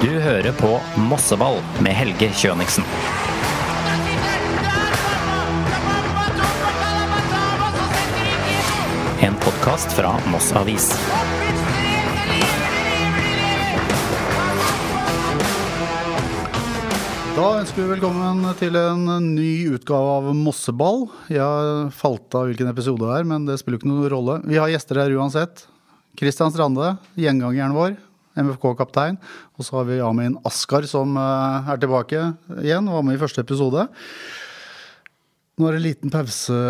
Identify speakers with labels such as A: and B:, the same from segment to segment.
A: Du hører på Mosseball med Helge Kjøniksen. En podkast fra Moss Avis.
B: Da ønsker vi velkommen til en ny utgave av Mosseball. Jeg falt av hvilken episode det er, men det spiller ikke noen rolle. Vi har gjester her uansett. Kristian Strande, gjengangeren vår. MFK-kaptein. Og så har vi Amin Askar som eh, er tilbake igjen. og Var med i første episode. Nå er det en liten pause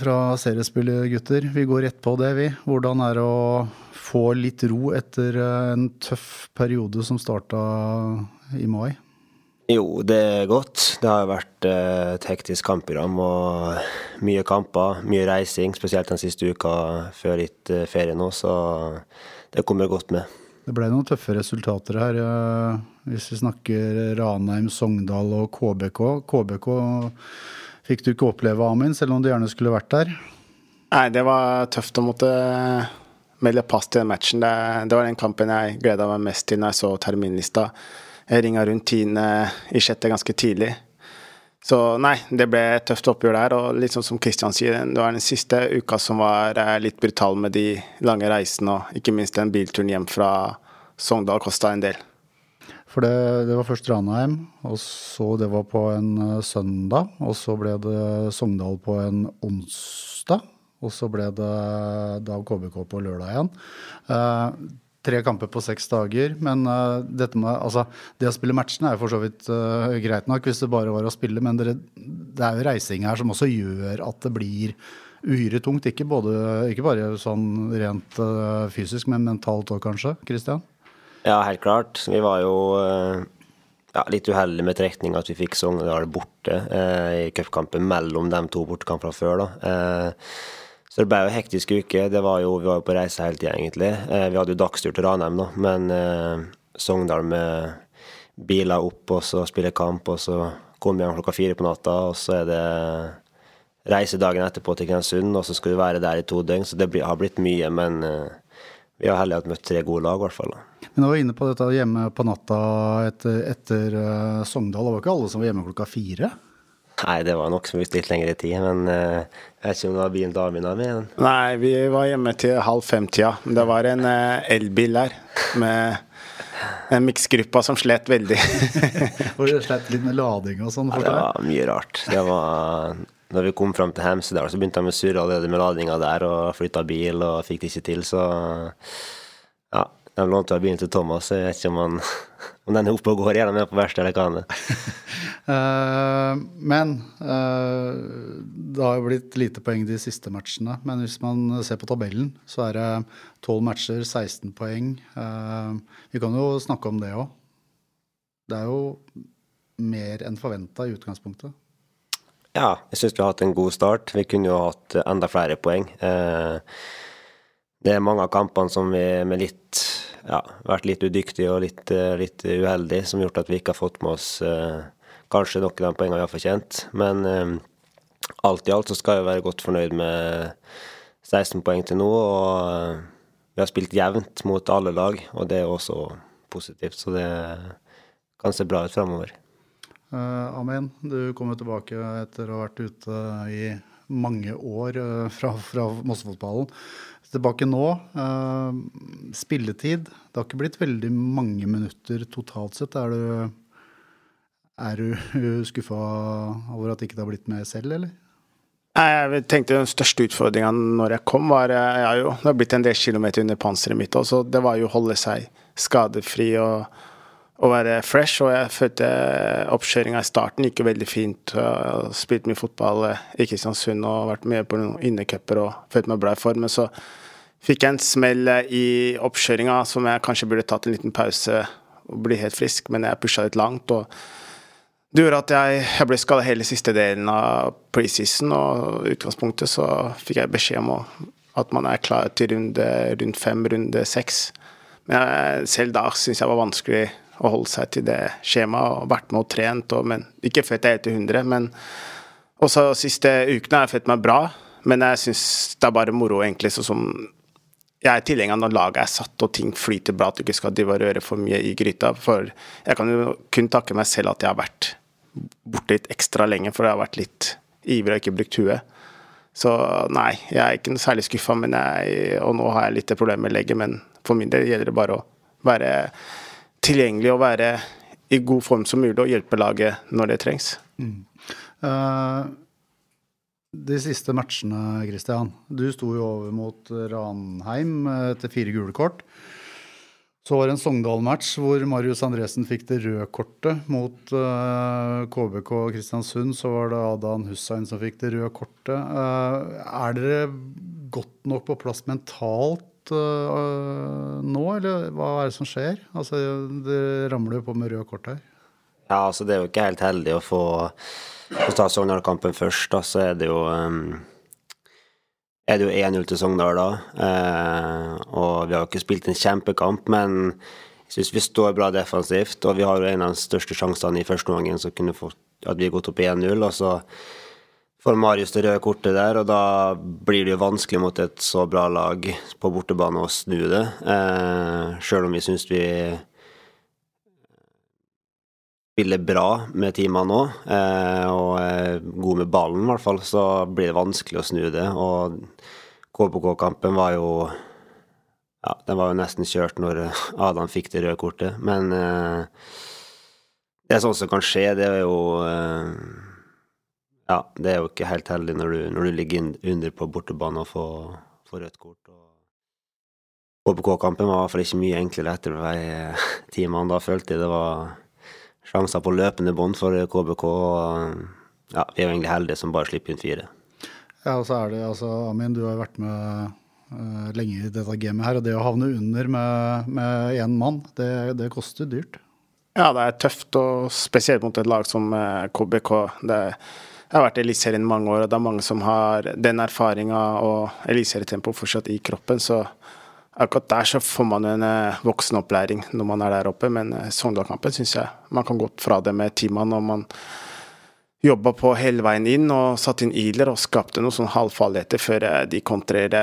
B: fra seriespillet, gutter. Vi går rett på det, vi. Hvordan er det å få litt ro etter eh, en tøff periode som starta i mai?
C: Jo, det er godt. Det har vært eh, et hektisk kampprogram og mye kamper, mye reising, spesielt den siste uka før litt eh, ferie nå, så det kommer godt med.
B: Det ble noen tøffe resultater her, hvis vi snakker Ranheim, Sogndal og KBK. KBK fikk du ikke oppleve, Amin, selv om du gjerne skulle vært der.
D: Nei, det var tøft å måtte melde pass til den matchen. Det, det var den kampen jeg gleda meg mest til når jeg så terminlista. Jeg ringa rundt tiende i sjette ganske tidlig. Så nei, det ble et tøft oppgjør der. Og litt sånn som Kristian sier, det var den siste uka som var eh, litt brutal med de lange reisene, og ikke minst den bilturen hjem fra Sogndal kosta en del.
B: For det, det, var først Ranheim, og så det var på en uh, søndag. Og så ble det Sogndal på en onsdag. Og så ble det da KBK på lørdag igjen. Eh, tre kamper på seks dager. Men uh, dette med, altså, det å spille matchene er jo for så vidt uh, greit nok hvis det bare var å spille, men dere, det er jo reising her som også gjør at det blir uhyre tungt. Ikke, både, ikke bare sånn rent uh, fysisk, men mentalt òg, kanskje? Kristian?
C: Ja, helt klart. Vi var jo ja, litt uheldige med trekninga at vi fikk Sogndal borte i cupkampen mellom de to bortekampene før. da. Så det ble jo hektisk uke. Det var jo, vi var jo på reise hele tida, egentlig. Eh, vi hadde jo dagstur til Ranheim, da, men eh, Sogndal med biler opp og så spille kamp, og så komme hjem klokka fire på natta, og så er det reise dagen etterpå til Kristiansund, og så skal du være der i to døgn. Så det har blitt mye, men eh, vi har heldig at møtt tre gode lag, i hvert fall. Da.
B: Men jeg var inne på dette hjemme på natta etter, etter uh, Sogndal. Det var ikke alle som var hjemme klokka fire?
C: Nei, det var nok som visste litt lengre tid, men uh, jeg vet ikke om det var bilen damen har med.
D: Nei, vi var hjemme til halv fem-tida. Det var en uh, elbil der med en miksgruppa som slet veldig.
B: Hvor det slet litt med lading og sånn?
C: Ja, det var mye rart. Det var når vi kom fram til Hemsedal, så begynte de å surre allerede med ladinga der, og flytta bil og fikk det ikke til, så. De lånte bilen til Thomas, så jeg vet ikke om, han, om den er oppe og går, gjerne med på verkstedet eller hva han er.
B: Uh, men uh, det har jo blitt lite poeng de siste matchene. Men hvis man ser på tabellen, så er det 12 matcher, 16 poeng. Uh, vi kan jo snakke om det òg. Det er jo mer enn forventa i utgangspunktet.
C: Ja, jeg syns vi har hatt en god start. Vi kunne jo hatt enda flere poeng. Det er mange av kampene som vi med litt ja, vært litt udyktige og litt, litt uheldige, som har gjort at vi ikke har fått med oss kanskje noen av de poengene vi har fortjent. Men eh, alt i alt så skal vi være godt fornøyd med 16 poeng til nå. Og uh, vi har spilt jevnt mot alle lag, og det er også positivt. Så det kan se bra ut framover.
B: Uh, Amen, du kommer tilbake etter å ha vært ute i mange år uh, fra, fra Mossefotballen. Tilbake nå. Uh, spilletid. Det har ikke blitt veldig mange minutter totalt sett. Er du er du skuffa over at det ikke har blitt med selv, eller?
D: Jeg tenkte Den største utfordringa når jeg kom, var ja, jo, Det har blitt en del kilometer under panseret mitt. Også. Det var jo å holde seg skadefri og, og være fresh. Og jeg følte oppkjøringa i starten gikk jo veldig fint. Jeg spilt mye fotball i Kristiansund og vært med på noen innecuper og følte meg bra i form. Men så fikk jeg en smell i oppkjøringa som jeg kanskje burde tatt en liten pause og bli helt frisk, men jeg pusha litt langt. og det gjorde at jeg, jeg ble skada hele siste delen av preseason, og i utgangspunktet så fikk jeg beskjed om at man er klar til runde, rundt fem, runde seks. Men jeg, selv da syns jeg var vanskelig å holde seg til det skjemaet, og vært med og trent, og, men ikke født jeg helt til 100. Men også siste ukene har jeg følt meg bra, men jeg syns det er bare moro, egentlig, sånn som jeg er tilhenger av når laget er satt og ting flyter bra, at du ikke skal drive og røre for mye i gryta. For jeg kan jo kun takke meg selv at jeg har vært borte litt ekstra lenge, for jeg har vært litt ivrig og ikke brukt huet. Så nei, jeg er ikke noe særlig skuffa, og nå har jeg litt problemer med legget. Men for min del gjelder det bare å være tilgjengelig og være i god form som mulig og hjelpe laget når det trengs. Mm. Uh,
B: de siste matchene, Christian. Du sto jo over mot Ranheim etter fire gule kort. Så var det en Sogndal-match hvor Marius Andresen fikk det røde kortet. Mot uh, eh, KBK Kristiansund så var det Adan Hussein som fikk det røde kortet. Uh, er dere godt nok på plass mentalt uh, nå, eller hva er det som skjer? Altså, Det ramler jo på med røde kort her.
C: Ja, altså det er jo ikke helt heldig å få få ta Sogndal-kampen først, da, så er det jo um, er det jo 1-0 til Sogndal da. Eh, og vi har jo ikke spilt en kjempekamp, men jeg syns vi står bra defensivt. Og vi har jo en av de største sjansene i første omgang så kunne fått at vi har gått opp 1-0. Og så får Marius det røde kortet der, og da blir det jo vanskelig mot et så bra lag på bortebane å snu det. Eh, Sjøl om vi syns vi spiller bra med teamene òg, eh, og er god med ballen i hvert fall, så blir det vanskelig å snu det. Og KBK-kampen var jo ja, den var jo nesten kjørt når Adam fikk det røde kortet. Men eh, det er sånt som kan skje. Det er jo eh, Ja, det er jo ikke helt heldig når du, når du ligger under på bortebane og får, får rødt kort. KBK-kampen var i hvert fall ikke mye enklere etter de timene. Da følte jeg det var sjanser på løpende bånd for KBK. og ja, Vi er jo egentlig heldige som bare slipper inn fire.
B: Ja, og så er det altså, Amin, du har jo vært med uh, lenge i dette gamet her. Og det å havne under med én mann, det, det, koster dyrt.
D: Ja, det er tøft, og spesielt mot et lag som KBK. det det jeg har vært i Eliteserien i mange år, og det er mange som har den erfaringa og eliteserietempoet fortsatt i kroppen. Så akkurat der så får man en eh, voksenopplæring når man er der oppe, men eh, Sogndal-kampen syns jeg man kan gå fra det med timene og man jobba på hele veien inn og satte inn iler og skapte noen sånn halvfarligheter før eh, de kontrer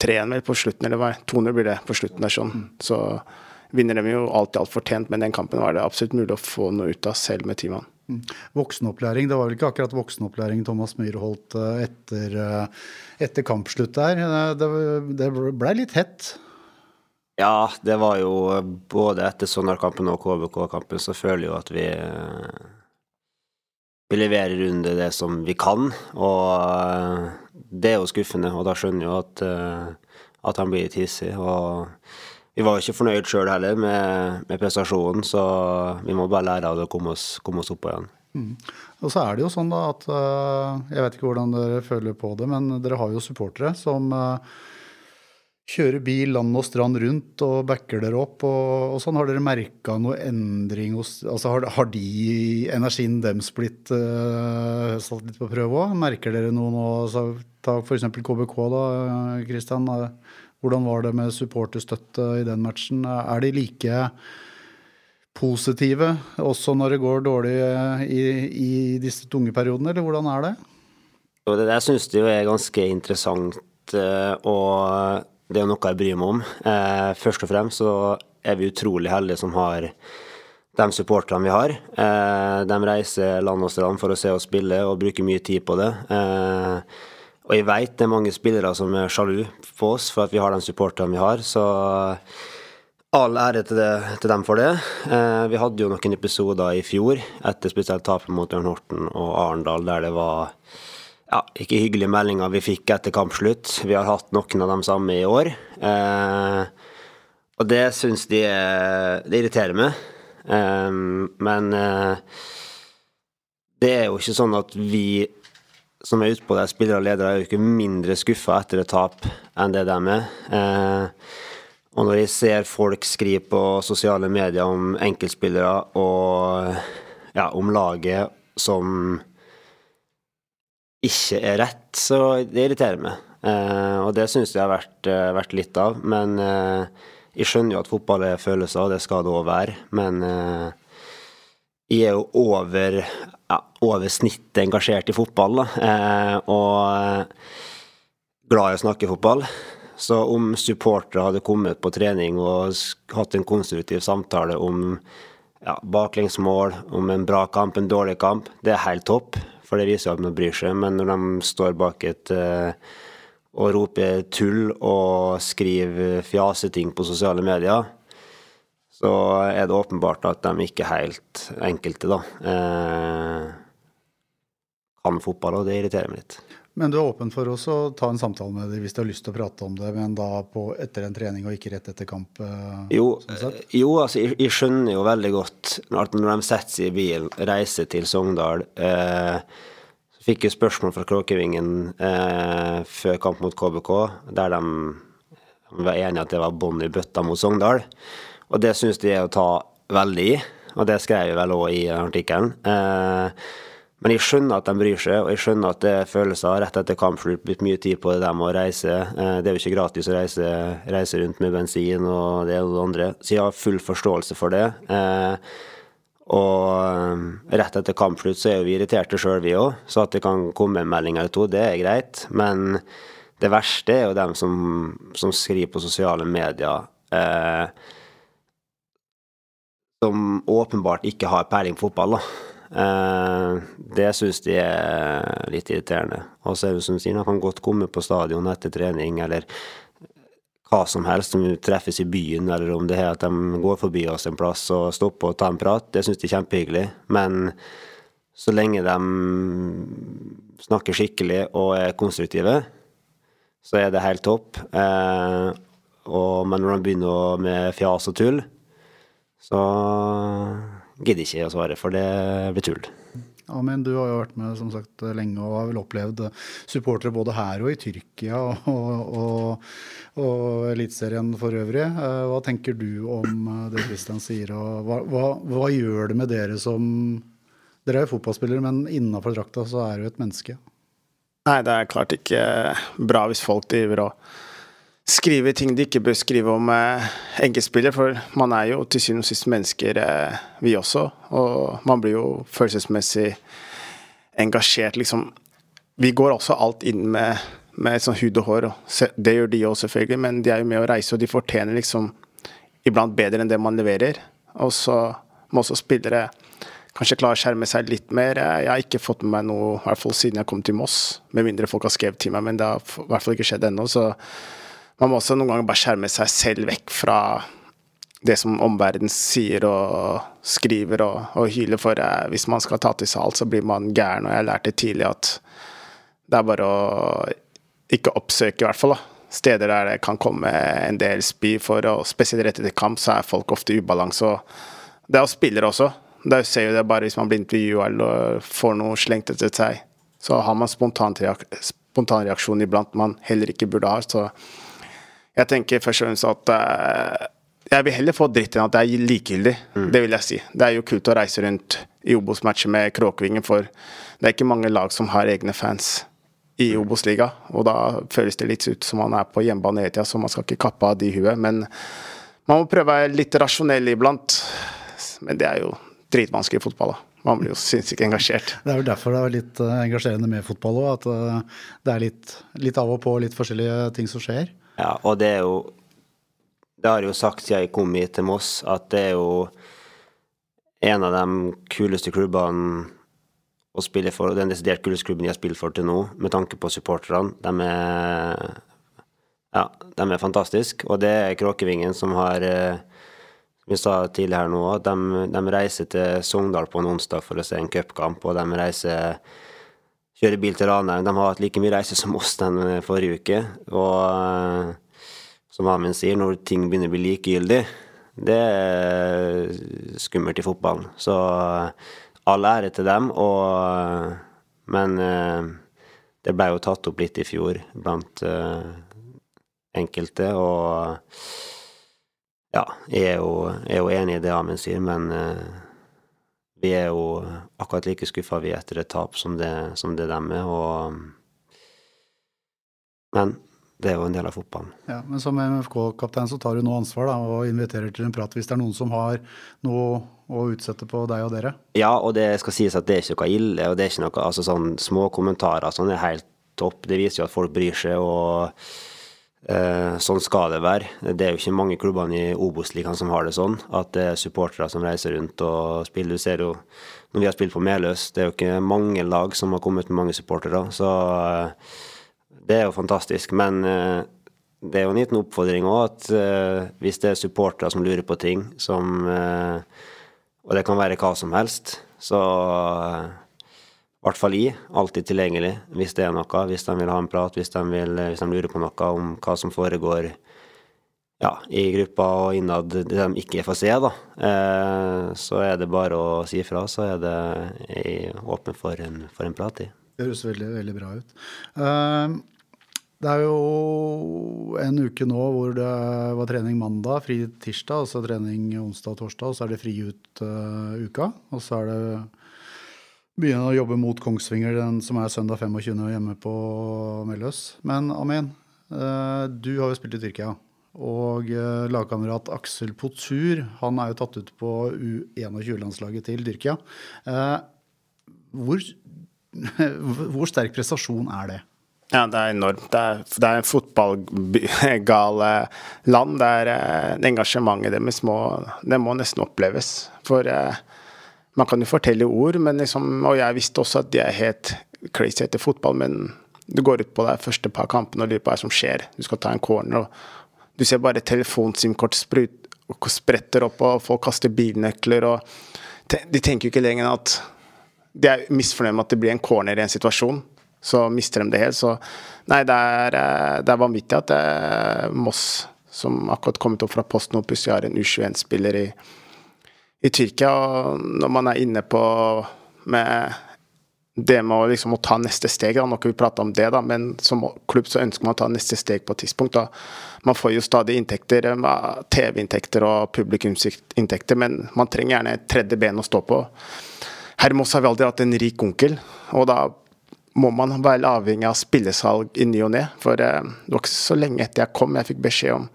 D: 3-1 vel på slutten, eller hva? 2-0 blir det på slutten der sånn. Så vinner de jo alt i alt fortjent, men den kampen var det absolutt mulig å få noe ut av selv med.
B: Mm. Voksenopplæring, det var vel ikke akkurat voksenopplæring Thomas Myhre holdt eh, etter, eh, etter kampslutt der. Eh, det, det blei litt hett?
C: Ja, det var jo både etter Sogndal-kampen og KBK-kampen, så føler jeg jo at vi vi leverer under det som vi kan, og det er jo skuffende. Og da skjønner jeg jo at, at han blir hissig. Og vi var ikke fornøyd sjøl heller med, med, prestasjonen, så vi må bare lære av det og komme oss, komme oss opp igjen. Mm.
B: Og så er det jo sånn da at uh, Jeg vet ikke hvordan dere føler på det, men dere har jo supportere som uh, kjører bil land og strand rundt og backer dere opp. Og, og sånn Har dere merka noe endring hos altså har, har, de energien deres blitt uh, satt litt på prøve òg? Merker dere noe nå? Altså, ta f.eks. KBK, da, Kristian. Hvordan var det med supporterstøtte i den matchen? Er de like positive også når det går dårlig i, i disse tunge periodene, eller hvordan er det?
C: Det der syns jeg er ganske interessant, eh, og det er noe jeg bryr meg om. Eh, først og fremst så er vi utrolig heldige som har de supporterne vi har. Eh, de reiser land og strand for å se oss spille og bruker mye tid på det. Og jeg veit det er mange spillere som er sjalu på oss for at vi har den supporterne vi har, så all ære til, det, til, dem for det. Eh, vi hadde jo noen episoder i fjor, etter spesielt tapet mot Ørn Horten og Arendal, der det var ja, ikke hyggelige meldinger vi fikk etter kampslutt. Vi har hatt noen av dem samme i år. Eh, og det syns de Det irriterer meg. Eh, men eh, det er jo ikke sånn at vi som er ute på det, spillere og ledere, er jo ikke mindre skuffa etter et tap enn det de er. Eh, og når jeg ser folk skrive på sosiale medier om enkeltspillere og ja, om laget som ikke er rett, så det irriterer meg. Eh, og det syns jeg har vært, eh, vært, litt av. Men eh, jeg skjønner jo at fotball er følelser, og det skal det òg være. Men eh, jeg er jo over, ja, over snittet engasjert i fotball, da. Eh, og glad i å snakke fotball. Så om supportere hadde kommet på trening og hatt en konstruktiv samtale om ja, baklengsmål, om en bra kamp, en dårlig kamp, det er helt topp. For det viser at man bryr seg. Men når de står bak et uh, og roper tull og skriver fjaseting på sosiale medier, så er det åpenbart at de ikke helt enkelte, da, eh, kan fotball, og det irriterer meg litt.
B: Men du er åpen for å ta en samtale med dem hvis du har lyst til å prate om det, men da på, etter en trening og ikke rett etter kamp?
C: Eh, jo, sånn jo altså, jeg, jeg, skjønner jo veldig godt at når de setter seg i bilen, reiser til Sogndal eh, så fikk jeg spørsmål fra Kråkevingen eh, før kamp mot KBK, der de var enige at det var bånn i bøtta mot Sogndal. Og det syns de er å ta veldig i, og det skrev jeg vel òg i artikkelen. Eh, men jeg skjønner at de bryr seg, og jeg skjønner at det er følelser rett etter kampslutt. Blitt mye tid på det der med å reise. Eh, det er jo ikke gratis å reise, reise rundt med bensin og det og det andre. Så jeg har full forståelse for det. Eh, og rett etter kampslutt så er vi irriterte sjøl, vi òg. Så at det kan komme en melding eller to, det er greit. Men det verste er jo dem som, som skriver på sosiale medier. Eh, som åpenbart ikke har peiling på fotball. da. Eh, det syns de er litt irriterende. Og så er det som sier, han kan godt komme på stadion etter trening eller hva som helst, om vi treffes i byen, eller om det er at de går forbi oss en plass og stopper og tar en prat. Det syns de er kjempehyggelig. Men så lenge de snakker skikkelig og er konstruktive, så er det helt topp. Eh, og, men når de begynner med fjas og tull, så gidder ikke å svare, for det blir tull.
B: Ja, men Du har jo vært med som sagt lenge og har vel opplevd supportere både her og i Tyrkia og, og, og Eliteserien for øvrig. Eh, hva tenker du om det Kristian sier, og hva, hva, hva, gjør det med dere som Dere er jo fotballspillere, men innafor drakta så er du et menneske.
D: Nei, det er klart ikke bra hvis folk driver og skrive ting de ikke bør skrive om eh, enkeltspillere, for man er jo til syvende og sist mennesker, eh, vi også. Og man blir jo følelsesmessig engasjert, liksom. Vi går også alt inn med, med sånn hud og hår, og det gjør de òg, selvfølgelig, men de er jo med å reise, og de fortjener liksom iblant bedre enn det man leverer. Og så må også spillere kanskje klare å skjerme seg litt mer. Jeg har ikke fått med meg noe, i hvert fall siden jeg kom til Moss, med mindre folk har skrevet til meg, men det har i hvert fall ikke skjedd ennå. så man må også noen ganger bare skjerme seg selv vekk fra det som omverdenen sier og skriver og, og hyler for. Eh, hvis man skal ta til seg alt, så blir man gæren. Og jeg lærte tidlig at det er bare å ikke oppsøke, i hvert fall. da. Steder der det kan komme en del spy for, og spesielt rett etter kamp, så er folk ofte i ubalanse. Og det er jo spillere også. Det ser jo det bare hvis man blir intervjua eller får noe slengt etter seg. Så har man spontanreaksjon iblant man heller ikke burde ha. så jeg tenker først og fremst at uh, jeg vil heller få dritt enn at det er likegyldig. Mm. Det vil jeg si. Det er jo kult å reise rundt i Obos-matcher med Kråkevingen, for det er ikke mange lag som har egne fans i mm. Obos-liga. Og da føles det litt ut som man er på hjemmebane hele tida, så man skal ikke kappe av de huet. Men man må prøve å være litt rasjonell iblant. Men det er jo dritvanskelig i fotball, da. Man blir jo sinnssykt engasjert.
B: Det er jo derfor det er litt eh, engasjerende med fotball òg. At eh, det er litt, litt av og på litt forskjellige ting som skjer.
C: Ja, og det er jo Det har jeg jo sagt siden jeg kom hit til Moss, at det er jo en av de kuleste klubbene å spille for, og den desidert kuleste klubben jeg har spilt for til nå, med tanke på supporterne. De er ja, de er fantastiske. Og det er Kråkevingen som har eh, vi sa tidligere nå, de, de reiser til Sogndal på en onsdag for å se en cupkamp, og de reiser kjører bil til Ranheim. De har hatt like mye reise som oss den forrige uke. Og eh, som Amund sier, når ting begynner å bli likegyldig, det er skummelt i fotballen. Så eh, all ære til dem, og, men eh, det ble jo tatt opp litt i fjor blant enkelte, og ja, jeg er jo, jeg er jo enig i det Amund sier, men vi er jo akkurat like skuffa vi etter et tap som det, som det dem er, og Men det er jo en del av fotballen.
B: Ja, Men som MFK-kaptein så tar du nå ansvar da, og inviterer til en prat hvis det er noen som har noe å utsette på deg og dere?
C: Ja, og det skal sies at det er ikke noe ille, og det er ikke noe altså sånn små kommentarer sånn er helt topp. Det viser jo at folk bryr seg, og sånn skal det være. Det er jo ikke mange klubbene i Obos-ligaen som har det sånn, at det er supportere som reiser rundt og spiller. Du ser jo når vi har spilt på Meløs, det er jo ikke mange lag som har kommet med mange supportere. Så eh, det er jo fantastisk. Men eh, det er jo en liten oppfordring òg, at hvis det er supportere som lurer på ting, som Og det kan være hva som helst, så i hvert fall i, alltid tilgjengelig hvis det er noe. Hvis de vil ha en prat, hvis de, vil, hvis de lurer på noe om hva som foregår ja, i gruppa og innad det de ikke får se, da. Eh, så er det bare å si ifra, så er det åpen for en, for en prat i.
B: Det høres veldig, veldig bra ut. Uh, det er jo en uke nå hvor det var trening mandag, fri tirsdag, og så trening onsdag og torsdag, og så er det fri ut uh. Og så er det begynne å jobbe mot Kongsvinger, den som er søndag 25. hjemme på Melløs. Men Amin, eh, du har jo spilt i Tyrkia. Og eh, lagkamerat Aksel Potur han er jo tatt ut på U21-landslaget til Tyrkia. Eh, hvor, hvor sterk prestasjon er det?
D: Ja, det er enormt. Det er, det er fotballgale land. Det er engasjementet deres må, det må nesten oppleves. For eh, man kan jo fortelle ord, liksom, og jeg visste også at de er helt crazy etter fotball, men du går ut på de første par kampene og lurer på hva som skjer. Du skal ta en corner, og du ser bare telefonsimkort spretter opp, og folk kaster bilnøkler, og de tenker jo ikke lenger at de er misfornøyd med at det blir en corner i en situasjon. Så mister de det helt. Så nei, det er, eh, det er vanvittig at det er Moss, som akkurat kommet opp fra posten og plutselig har en U21-spiller i i Tyrkia. Og når man er inne på med det med å, liksom, å ta neste steg, da, nå vi prate om det, da, men som klubb så ønsker man å ta neste steg på et tidspunkt. da. Man får jo stadig inntekter, eh, TV-inntekter og publikumsinntekter, men man trenger gjerne et tredje ben å stå på. Her har vi aldri hatt en rik onkel, og da må man være avhengig av spillesalg i ny og ne. For eh, det var ikke så lenge etter jeg kom jeg fikk beskjed om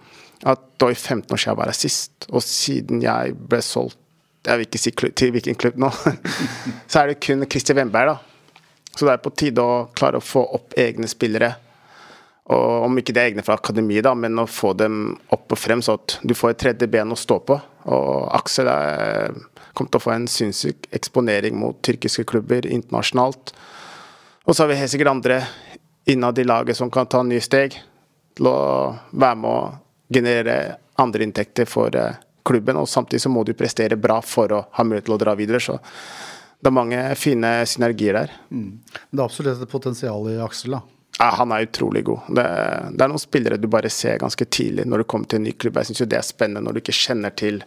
D: at det var i 15 år siden jeg var her sist, og siden jeg ble solgt jeg vil ikke si klubb, til hvilken klubb nå, så er det kun Christer Wemberg, da. Så det er på tide å klare å få opp egne spillere. Og om ikke det er egne fra akademiet, da, men å få dem opp og frem, så at du får et tredje ben å stå på. Og Aksel er, kommer til å få en sinnssyk eksponering mot tyrkiske klubber internasjonalt. Og så har vi helt sikkert andre innad i laget som kan ta nye steg til å være med å generere andre inntekter for eh, klubben, og samtidig så må du prestere bra for å ha mulighet til å dra videre. så det er mange fine synergier der.
B: Mm. Det er absolutt et potensial i Aksel, da.
D: Ja, han er utrolig god. Det, det, er noen spillere du bare ser ganske tidlig når du kommer til en ny klubb. Jeg syns jo det er spennende når du ikke kjenner til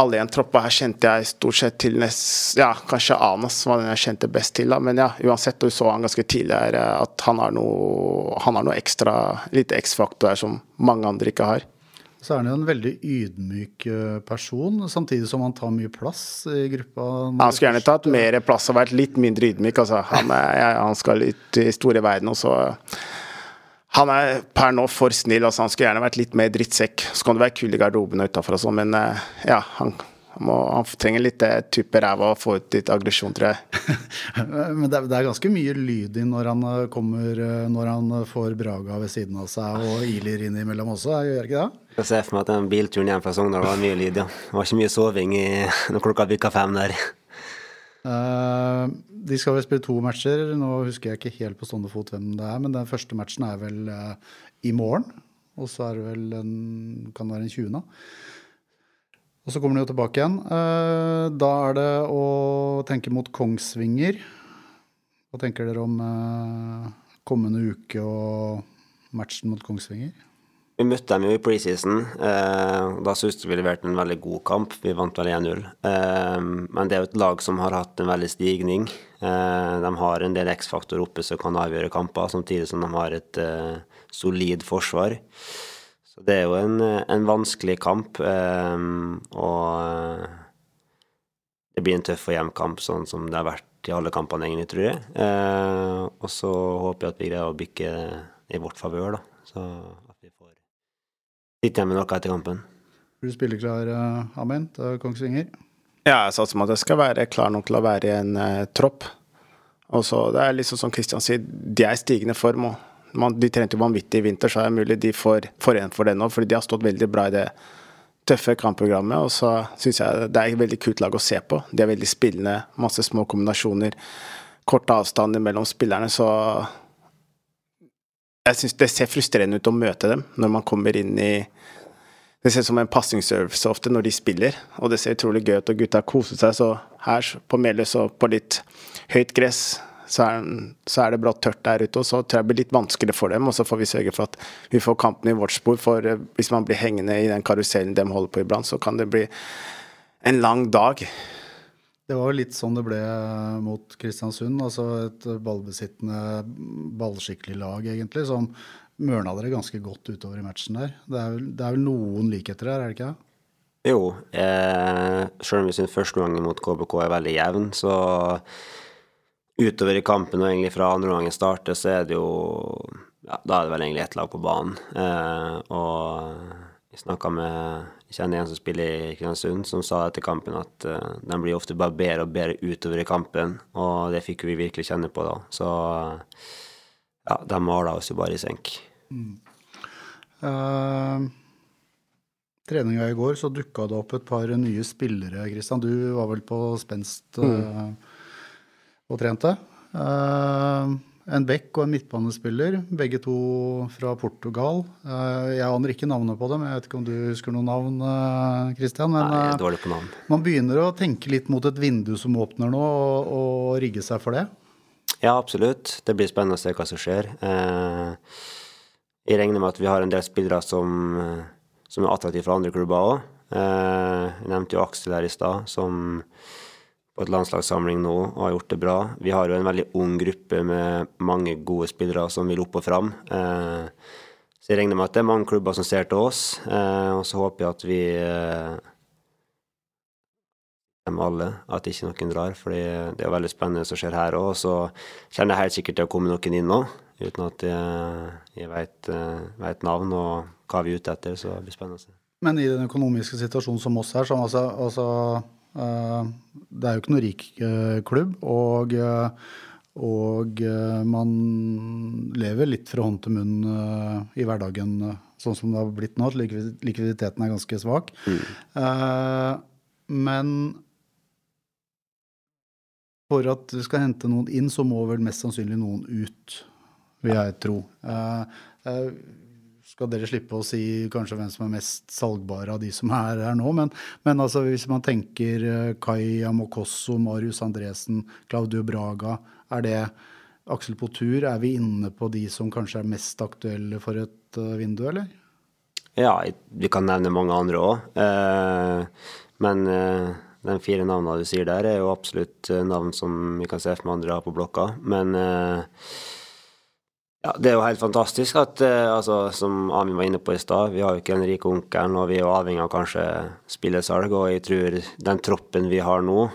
D: alle i en tropp. Her kjente jeg stort sett til nest, ja, kanskje Anas var den jeg kjente best til. da, Men ja, uansett, du så han ganske tidlig her, at han har noe, han har noe ekstra, lite X-faktor her som mange andre ikke har.
B: Så er han jo en veldig ydmyk eh, person, samtidig som han tar mye plass i gruppa.
D: Han skulle gjerne tatt mer plass og vært litt mindre ydmyk. Altså. Han, er, han, skal ut i store verden, og så Han er per nå for snill. Altså. Han skulle gjerne vært litt mer drittsekk. Så kan det være kul i garderoben og utafor og sånn, men eh, ja, han han, må, han trenger litt det tuppe ræva og få ut litt aggresjon, tror jeg.
B: Men det er, det er, ganske mye lyd i når han eh, kommer eh, Når han får Braga ved siden av seg og iler innimellom også, gjør ikke det?
C: Jeg ser for meg at den bilturen hjem fra Sogndal var mye lyd, ja. Det var ikke mye soving i, når klokka bikka fem der.
B: Uh, de skal vel spille to matcher. Nå husker jeg ikke helt på stående fot hvem det er, men den første matchen er vel uh, i morgen. Og så er det vel en, kan det være en 20. Og så kommer de jo tilbake igjen. Uh, da er det å tenke mot Kongsvinger. Hva tenker dere om kommende uke og matchen mot Kongsvinger?
C: Vi møtte dem jo i preseason. Eh, da syntes vi leverte en veldig god kamp. Vi vant vel 1-0. Men det er jo et lag som har hatt en veldig stigning. De har en del X-faktor oppe som kan avgjøre kamper, samtidig som de har et solid forsvar. Så det er jo en, en vanskelig kamp, og eh, det blir en tøff og jevn kamp, sånn som det har vært i alle kampene, egentlig, tror jeg. Og så håper jeg at vi greier å bykke i vårt favør, da. Så at vi får sitte igjen med noe etter kampen.
B: Blir du spilleklar, uh, Amin, til Kongsvinger?
D: Ja, jeg satser på at jeg skal være klar nok til å være i en uh, tropp. Og så, Det er liksom som Kristian sier, de er i stigende form. og Man, de trente jo vanvittig i vinter, så er det mulig de får, får igjen for det nå. fordi de har stått veldig bra i det tøffe kampprogrammet. Og så syns jeg det er et veldig kult lag å se på. De er veldig spillende, masse små kombinasjoner. Korte avstander mellom spillerne, så jeg syns det ser frustrerende ut å møte dem når man kommer inn i Det ser ut som en pasningsservice ofte når de spiller, og det ser utrolig gøy ut, og gutta koser seg. Så her på Meløs og på litt høyt gress så er, så er, det brått tørt der ute, og så tror jeg det blir litt vanskelig for dem. Og så får vi sørge for at vi får kampen i vårt spor, for eh, hvis man blir hengende i den karusellen de holder på iblant, så kan det bli en lang dag.
B: Det var jo litt sånn det ble mot Kristiansund. Altså et ballbesittende, ballskikkelig lag, egentlig, som mørna dere ganske godt utover i matchen der. Det er vel, det er vel noen likheter her, er det ikke det?
C: Jo, eh, selv om vi syns første gangen mot KBK er veldig jevn, så utover i kampen og egentlig fra andre gangen starter, så er det jo ja, Da er det vel egentlig ett lag på banen. Eh, og vi snakka med kjenner en som spiller i Kristiansund, som sa etter kampen at uh, de blir ofte bare bedre og bedre utover i kampen, og det fikk vi virkelig kjenne på da. Så ja, de mala oss jo bare i senk. Mm.
B: Uh, treninga i går så dukka det opp et par nye spillere, Kristian. Du var vel på spenst uh, mm. og trente. Uh, en back og en midtbanespiller, begge to fra Portugal. Eh, jeg aner ikke navnet på dem, jeg vet ikke om du husker noen navn, eh, Christian. Men
C: Nei, er dårlig på navn.
B: Eh, man begynner å tenke litt mot et vindu som åpner nå, og, og rigge seg for det?
C: Ja, absolutt. Det blir spennende å se hva som skjer. Jeg regner med at vi har en del spillere som, som er attraktive for andre klubber òg. Jeg nevnte jo Aksel her i stad, som på et landslagssamling nå og har gjort det bra. Vi har jo en veldig ung gruppe med mange gode spillere som vil opp og fram. Eh, så jeg regner med at det er mange klubber som ser til oss, eh, og så håper jeg at vi dem alle, at ikke noen drar. For det er veldig spennende som skjer her òg. Så kjenner jeg helt sikkert til å komme noen inn nå, uten at jeg, jeg vet, navn og hva vi er ute etter. Så det blir spennende.
B: Men i den økonomiske situasjonen som oss her, som altså, altså Eh, det er jo ikke noe rik eh, klubb, og, eh, og man lever litt fra hånd til munn i hverdagen sånn som det har blitt nå. Likviditeten er ganske svak. Mm. Men for at vi skal hente noen inn, så må vel mest sannsynlig noen ut, vil jeg tro skal dere slippe å si kanskje hvem som er mest salgbare av de som er her nå. Men, men altså, hvis man tenker eh, Kai Amokosso, Marius Andresen, Claudio Braga, er det Aksel på tur? Er vi inne på de som kanskje er mest aktuelle for et uh, vindu, eller?
C: Ja, vi kan nevne mange andre òg. Eh, men eh, de fire navnene du sier der, er jo absolutt eh, navn som vi kan se for meg andre har på blokka. Men eh, ja, Det er jo helt fantastisk at, eh, altså, som Amin var inne på i stad, vi har jo ikke den rike onkelen, og vi er jo avhengig av kanskje spillesalg. Og jeg tror den troppen vi har nå,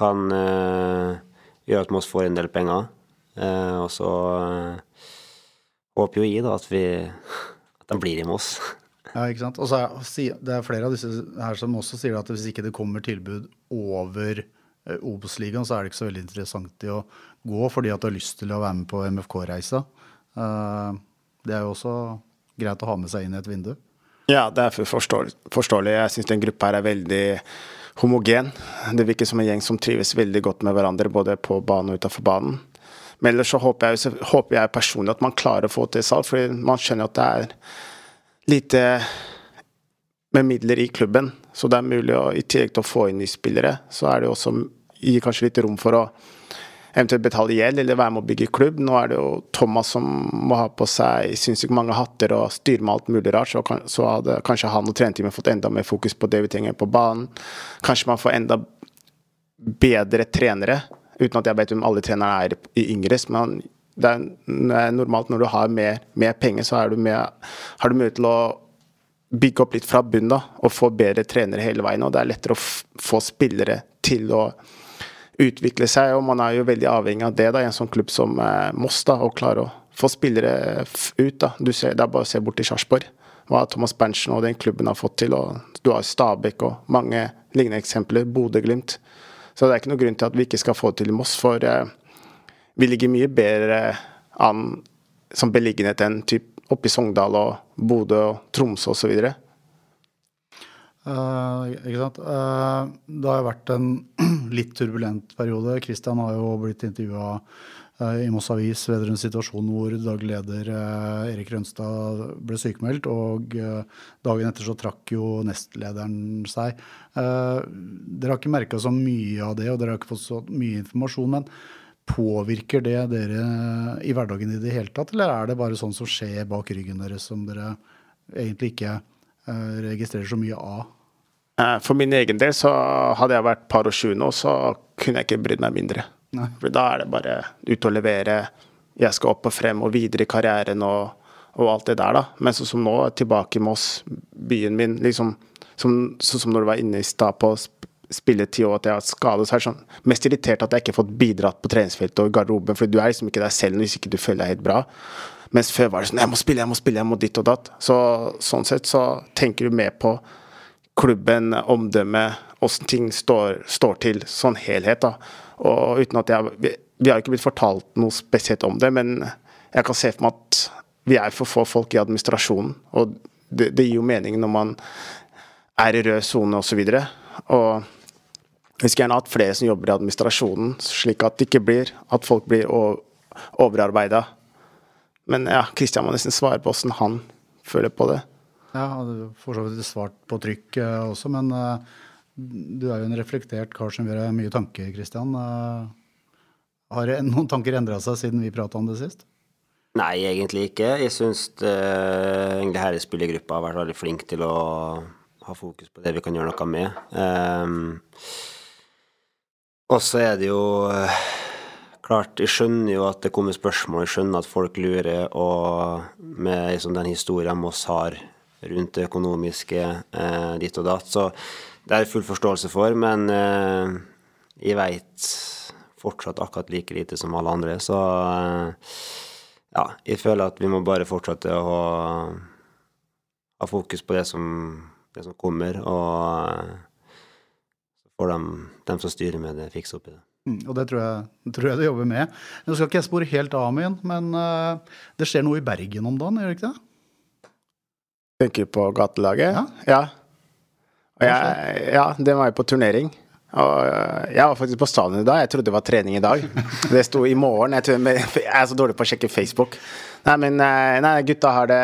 C: kan uh, gjøre at Moss får en del penger. Uh, og så uh, håper jo jeg da at, vi, at de blir i Moss.
B: Ja, ikke sant. Og så er det er flere av disse her som også sier at hvis ikke det kommer tilbud over Obos-ligaen, så er det ikke så veldig interessant i å gå fordi at du har lyst til å være med på MFK-reisa. Eh, det er jo også greit å ha med seg inn i et vindu.
D: Ja, det er forståelig. Jeg syns den gruppa her er veldig homogen. Det virker som en gjeng som trives veldig godt med hverandre, både på banen og utenfor banen. Men ellers så håper jeg, håper jeg, personlig at man klarer å få til salg, for man skjønner at det er lite med midler i klubben. Så det er mulig å, i tillegg til å få inn nye spillere, så er det også gi kanskje litt rom for å eventuelt betale gjeld eller være med å bygge klubb. Nå er det jo Thomas som må ha på seg sinnssykt mange hatter og styre med alt mulig rart. Så, kan, så hadde kanskje han og trenerteamet fått enda mer fokus på det vi trenger på banen. Kanskje man får enda bedre trenere, uten at jeg vet om alle trenerne er i yngres. Men det er normalt når du har mer, mer penger, så du med, har du mulighet til å bygge opp litt fra bunnen og få bedre trenere hele veien. Og det er lettere å få spillere til å utvikle seg, og man er jo veldig avhengig av det da, i en sånn klubb som eh, Moss. da, Å klare å få spillere ut. da. Ser, Det er bare å se bort til Sarpsborg. Hva Thomas Berntsen og den klubben har fått til. og Du har Stabæk og mange lignende eksempler. Bodø-Glimt. Så det er ikke noe grunn til at vi ikke skal få det til i Moss, for eh, vi ligger mye bedre an som beliggenhet enn typ oppe i Sogndal og Bodø og Tromsø osv.?
B: Uh, ikke sant. Uh, det har jo vært en litt turbulent periode. Kristian har jo blitt intervjua uh, i Moss Avis vedrørende situasjonen hvor daglig leder Erik Rønstad ble sykemeldt, og dagen etter så trakk jo nestlederen seg. Dere har ikke merka så mye av det, og dere har ikke fått så mye informasjon. men Påvirker det dere i hverdagen i det hele tatt, eller er det bare sånn som skjer bak ryggen deres, som dere egentlig ikke Eh, registrerer så mye av?
D: Eh, for min egen del så hadde jeg vært par og sju nå, så kunne jeg ikke brydd meg mindre. Nei. For da er det bare ut og levere. Jeg skal opp og frem og videre i karrieren og, og alt det der, da. Men sånn som nå, tilbake i Moss, byen min, liksom Sånn som, som når du var inne i stad på spilletid og at jeg har skadet, så er det sånn mest irritert at jeg ikke har fått bidratt på treningsfeltet og i garderoben, for du er liksom ikke deg selv hvis ikke du føler deg helt bra. Mens før var det sånn Jeg må spille, jeg må spille, jeg må ditt og datt. Så sånn sett så tenker du mer på klubben, omdømmet, åssen ting står, står, til, sånn helhet, da. Og uten at jeg vi, vi har ikke blitt fortalt noe spesielt om det, men jeg kan se for meg at vi er for få folk i administrasjonen. Og det, det gir jo mening når man er i rød sone osv. Og, så og vi skulle gjerne hatt flere som jobber i administrasjonen, slik at det ikke blir at folk blir overarbeida men ja, Kristian må nesten svare på åssen han føler på det.
B: Ja, du for så vidt svart på trykk uh, også, men uh, du er jo en reflektert kar som gjør mye tanker, Kristian. Uh, har noen tanker endra seg siden vi prata om det sist?
C: Nei, egentlig ikke. Jeg syns egentlig hele spillergruppa har vært veldig flink til å ha fokus på det vi kan gjøre noe med. Um, og så er det jo klart, jeg skjønner jo at det kommer spørsmål, jeg skjønner at folk lurer, og med liksom, den historien Moss har rundt det økonomiske eh, ditt og datt, så det er full forståelse for, men eh, jeg veit fortsatt akkurat like lite som alle andre, så eh, ja, jeg føler at vi må bare fortsette å ha, fokus på det som, det som kommer, og eh, så får de, de som styrer med det, fikse opp i det.
B: Mm, og det tror jeg, tror jeg du jobber med. Nå skal ikke jeg spore helt av min, men uh, det skjer noe i Bergen om dagen, gjør det ikke det?
D: Tenker på gatelaget? Ja. ja. Jeg, ja, det var jo på turnering. Og eh, jeg var faktisk på stadion i dag. Jeg trodde det var trening i dag. Det sto i morgen. Jeg, jeg er så dårlig på å sjekke Facebook. Nei, men eh, nei, gutta har det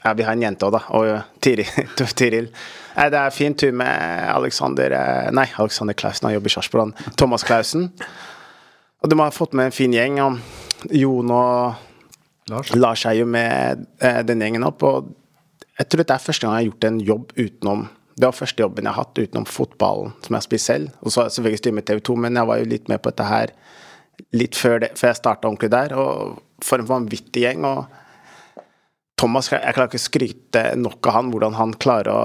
D: Ja, vi har en jente òg, da. Og Tiril. Det er fin tur med Alexander eh, Nei, Alexander Klausen, han jobber i Sarpsborg. Thomas Klausen. Og de har fått med en fin gjeng. Jon og Lars, Lars er jo med eh, den gjengen opp. Og jeg tror det er første gang jeg har gjort en jobb utenom Det var første jobben jeg har hatt utenom fotballen, som jeg har spist selv. Og så har jeg selvfølgelig styrt med TV 2, men jeg var jo litt med på dette her litt før, det, før jeg starta ordentlig der. Og for en vanvittig gjeng. og Thomas, jeg klarer ikke å skryte nok av han, hvordan han klarer å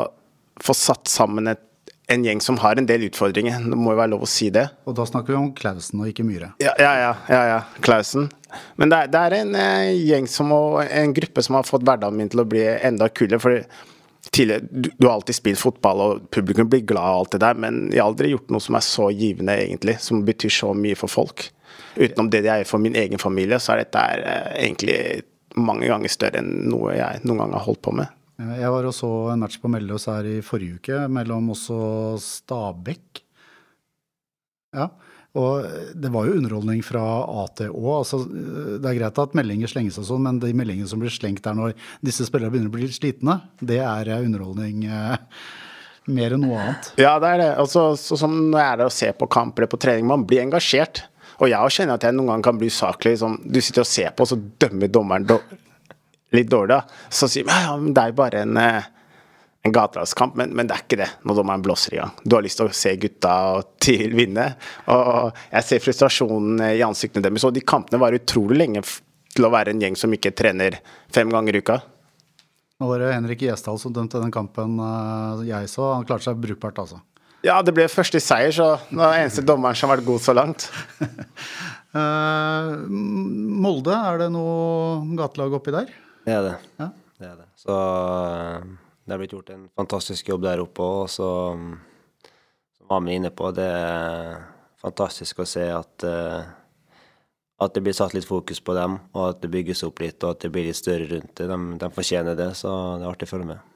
D: få satt sammen et, en gjeng som har en del utfordringer. Det må jo være lov å si det.
B: Og da snakker vi om Klausen og ikke Myhre?
D: Ja, ja, ja. ja, ja. Klausen. Men det er, det er en eh, gjeng som må, en gruppe som har fått hverdagen min til å bli enda kulere. for tidligere, du, du, har alltid spilt fotball, og publikum blir glad og alt det der, men jeg har aldri gjort noe som er så givende, egentlig. Som betyr så mye for folk. Utenom det jeg er for min egen familie, så er dette eh, egentlig mange ganger større enn noe jeg noen gang har holdt på med.
B: Jeg var og så en match på Melløs her i forrige uke, mellom også Stabæk. Ja, og det var jo underholdning fra A til Å. Altså, det er greit at meldinger slenges og sånn, men de meldingene som blir slengt der når disse spillerne begynner å bli slitne, det er underholdning eh, mer enn noe annet.
D: Ja, det er det. Altså, sånn er der og ser på kamp eller på trening, man blir engasjert. Og jeg kjenner at jeg noen ganger kan bli usaklig. Liksom, du sitter og ser på, og så dømmer dommeren litt dårlig, da. Så sier man ja, men det er bare en, eh, en gatelagskamp, men, men, det er ikke det når dommeren blåser i gang. Du har lyst til å se gutta og TIL vinne. Og jeg ser frustrasjonen i ansiktene deres. Og de kampene varer utrolig lenge til å være en gjeng som ikke trener fem ganger i uka.
B: Nå var det Henrik Gjesdal som dømte den kampen eh, jeg så. Han klarte seg brukbart, altså.
D: Ja, det ble første seier, så det var eneste dommeren som har vært god så langt.
B: uh, Molde, er det noe gatelag oppi der?
C: Det er det. Ja. det, er det. Så eh, det har blitt gjort en fantastisk jobb der oppe òg. Så som Amund er inne på, det er fantastisk å se at uh, at det blir satt litt fokus på dem, og at det bygges opp litt, og at det blir litt større rundt det. De, de fortjener det, så det er artig å følge med.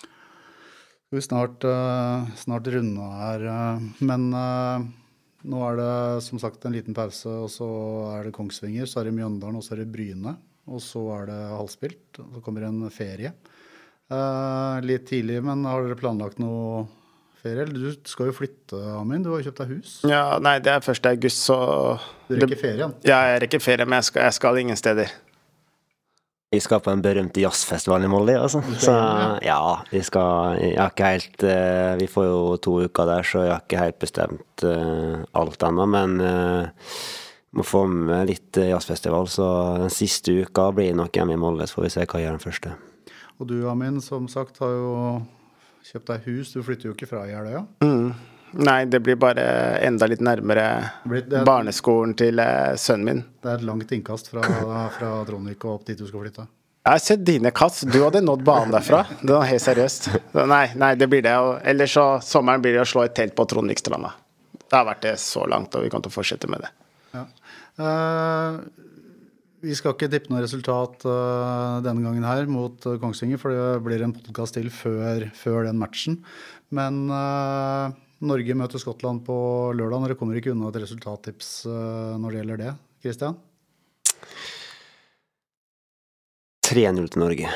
B: Skal vi snart, uh, snart runde her, men nå er det som sagt en liten pause, og så er det Kongsvinger, så er det Mjøndalen, og så er det Bryne. Og så er det halvspilt, og så kommer en ferie. litt tidlig, men har dere planlagt noe ferie? Du skal jo flytte, Amin. Du har jo kjøpt deg hus.
D: Ja, Nei, det er 1. august, så
B: Du rekker ferien?
D: Ja, jeg rekker ferie, men jeg skal, jeg skal ingen steder.
C: Vi skal på den berømte jazzfestivalen i Molde, altså. Så ja, vi skal Jeg har ikke helt uh, Vi får jo to uker der, så jeg har ikke helt bestemt uh, alt ennå. Men uh, må få med litt jazzfestival, så den siste uka blir nok hjemme i Molde. Så får vi se hva jeg gjør den første.
B: Og du, Amin, som sagt, har jo kjøpt deg hus. Du flytter jo ikke fra Jeløya?
D: Mm. Nei, det blir bare enda litt nærmere et, barneskolen til eh, sønnen min.
B: Det er et langt innkast fra, fra Trondvik og opp dit du skal flytte?
D: Jeg har sett dine kast. Du hadde nådd banen derfra. Det var helt seriøst. Nei, nei, det blir det. Ellers så sommeren blir det å slå et telt på Trondvikstranda. Det har vært det så langt, og vi kan til å fortsette med det.
B: Uh, vi skal ikke tippe noe resultat uh, denne gangen her mot uh, Kongsvinger, for det blir en podkast til før, før, den matchen. Men uh, Norge møter Skottland på lørdag. og Dere kommer ikke unna et resultattips når det gjelder det. Kristian?
C: 3-0 til Norge.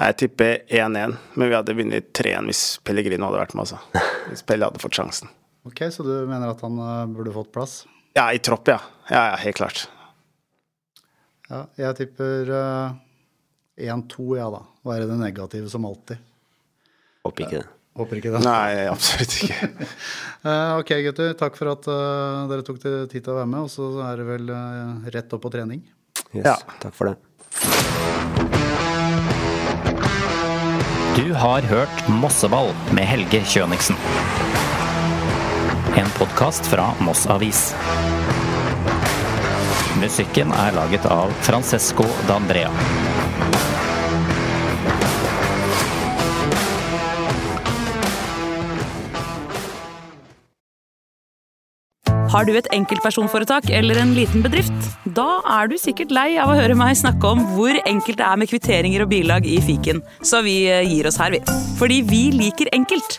D: Jeg tipper 1-1, men vi hadde vunnet 3-1 hvis Pellegrino hadde vært med. Altså. Hvis Pelle hadde fått sjansen.
B: Ok, Så du mener at han burde fått plass?
D: Ja, i tropp, ja. Ja, ja Helt klart.
B: Ja, jeg tipper uh, eh, 1-2, ja da. Være det negative som alltid.
C: Håper ikke det.
B: Håper ikke det.
D: Nei, absolutt ikke.
B: uh, ok, gutter. Takk for at uh, dere tok dere tid til å være med. Og så er det vel rett opp på trening.
C: Yes, ja. Takk for det.
A: Du har hørt Mosseball med Helge Kjøniksen. En podkast fra Moss Avis. Musikken er laget av Francesco D'Andrea.
E: Har du et enkeltpersonforetak eller en liten bedrift? Da er du sikkert lei av å høre meg snakke om hvor enkelt det er med kvitteringer og bilag i fiken, så vi eh, gir oss her, vi. Fordi vi liker enkelt.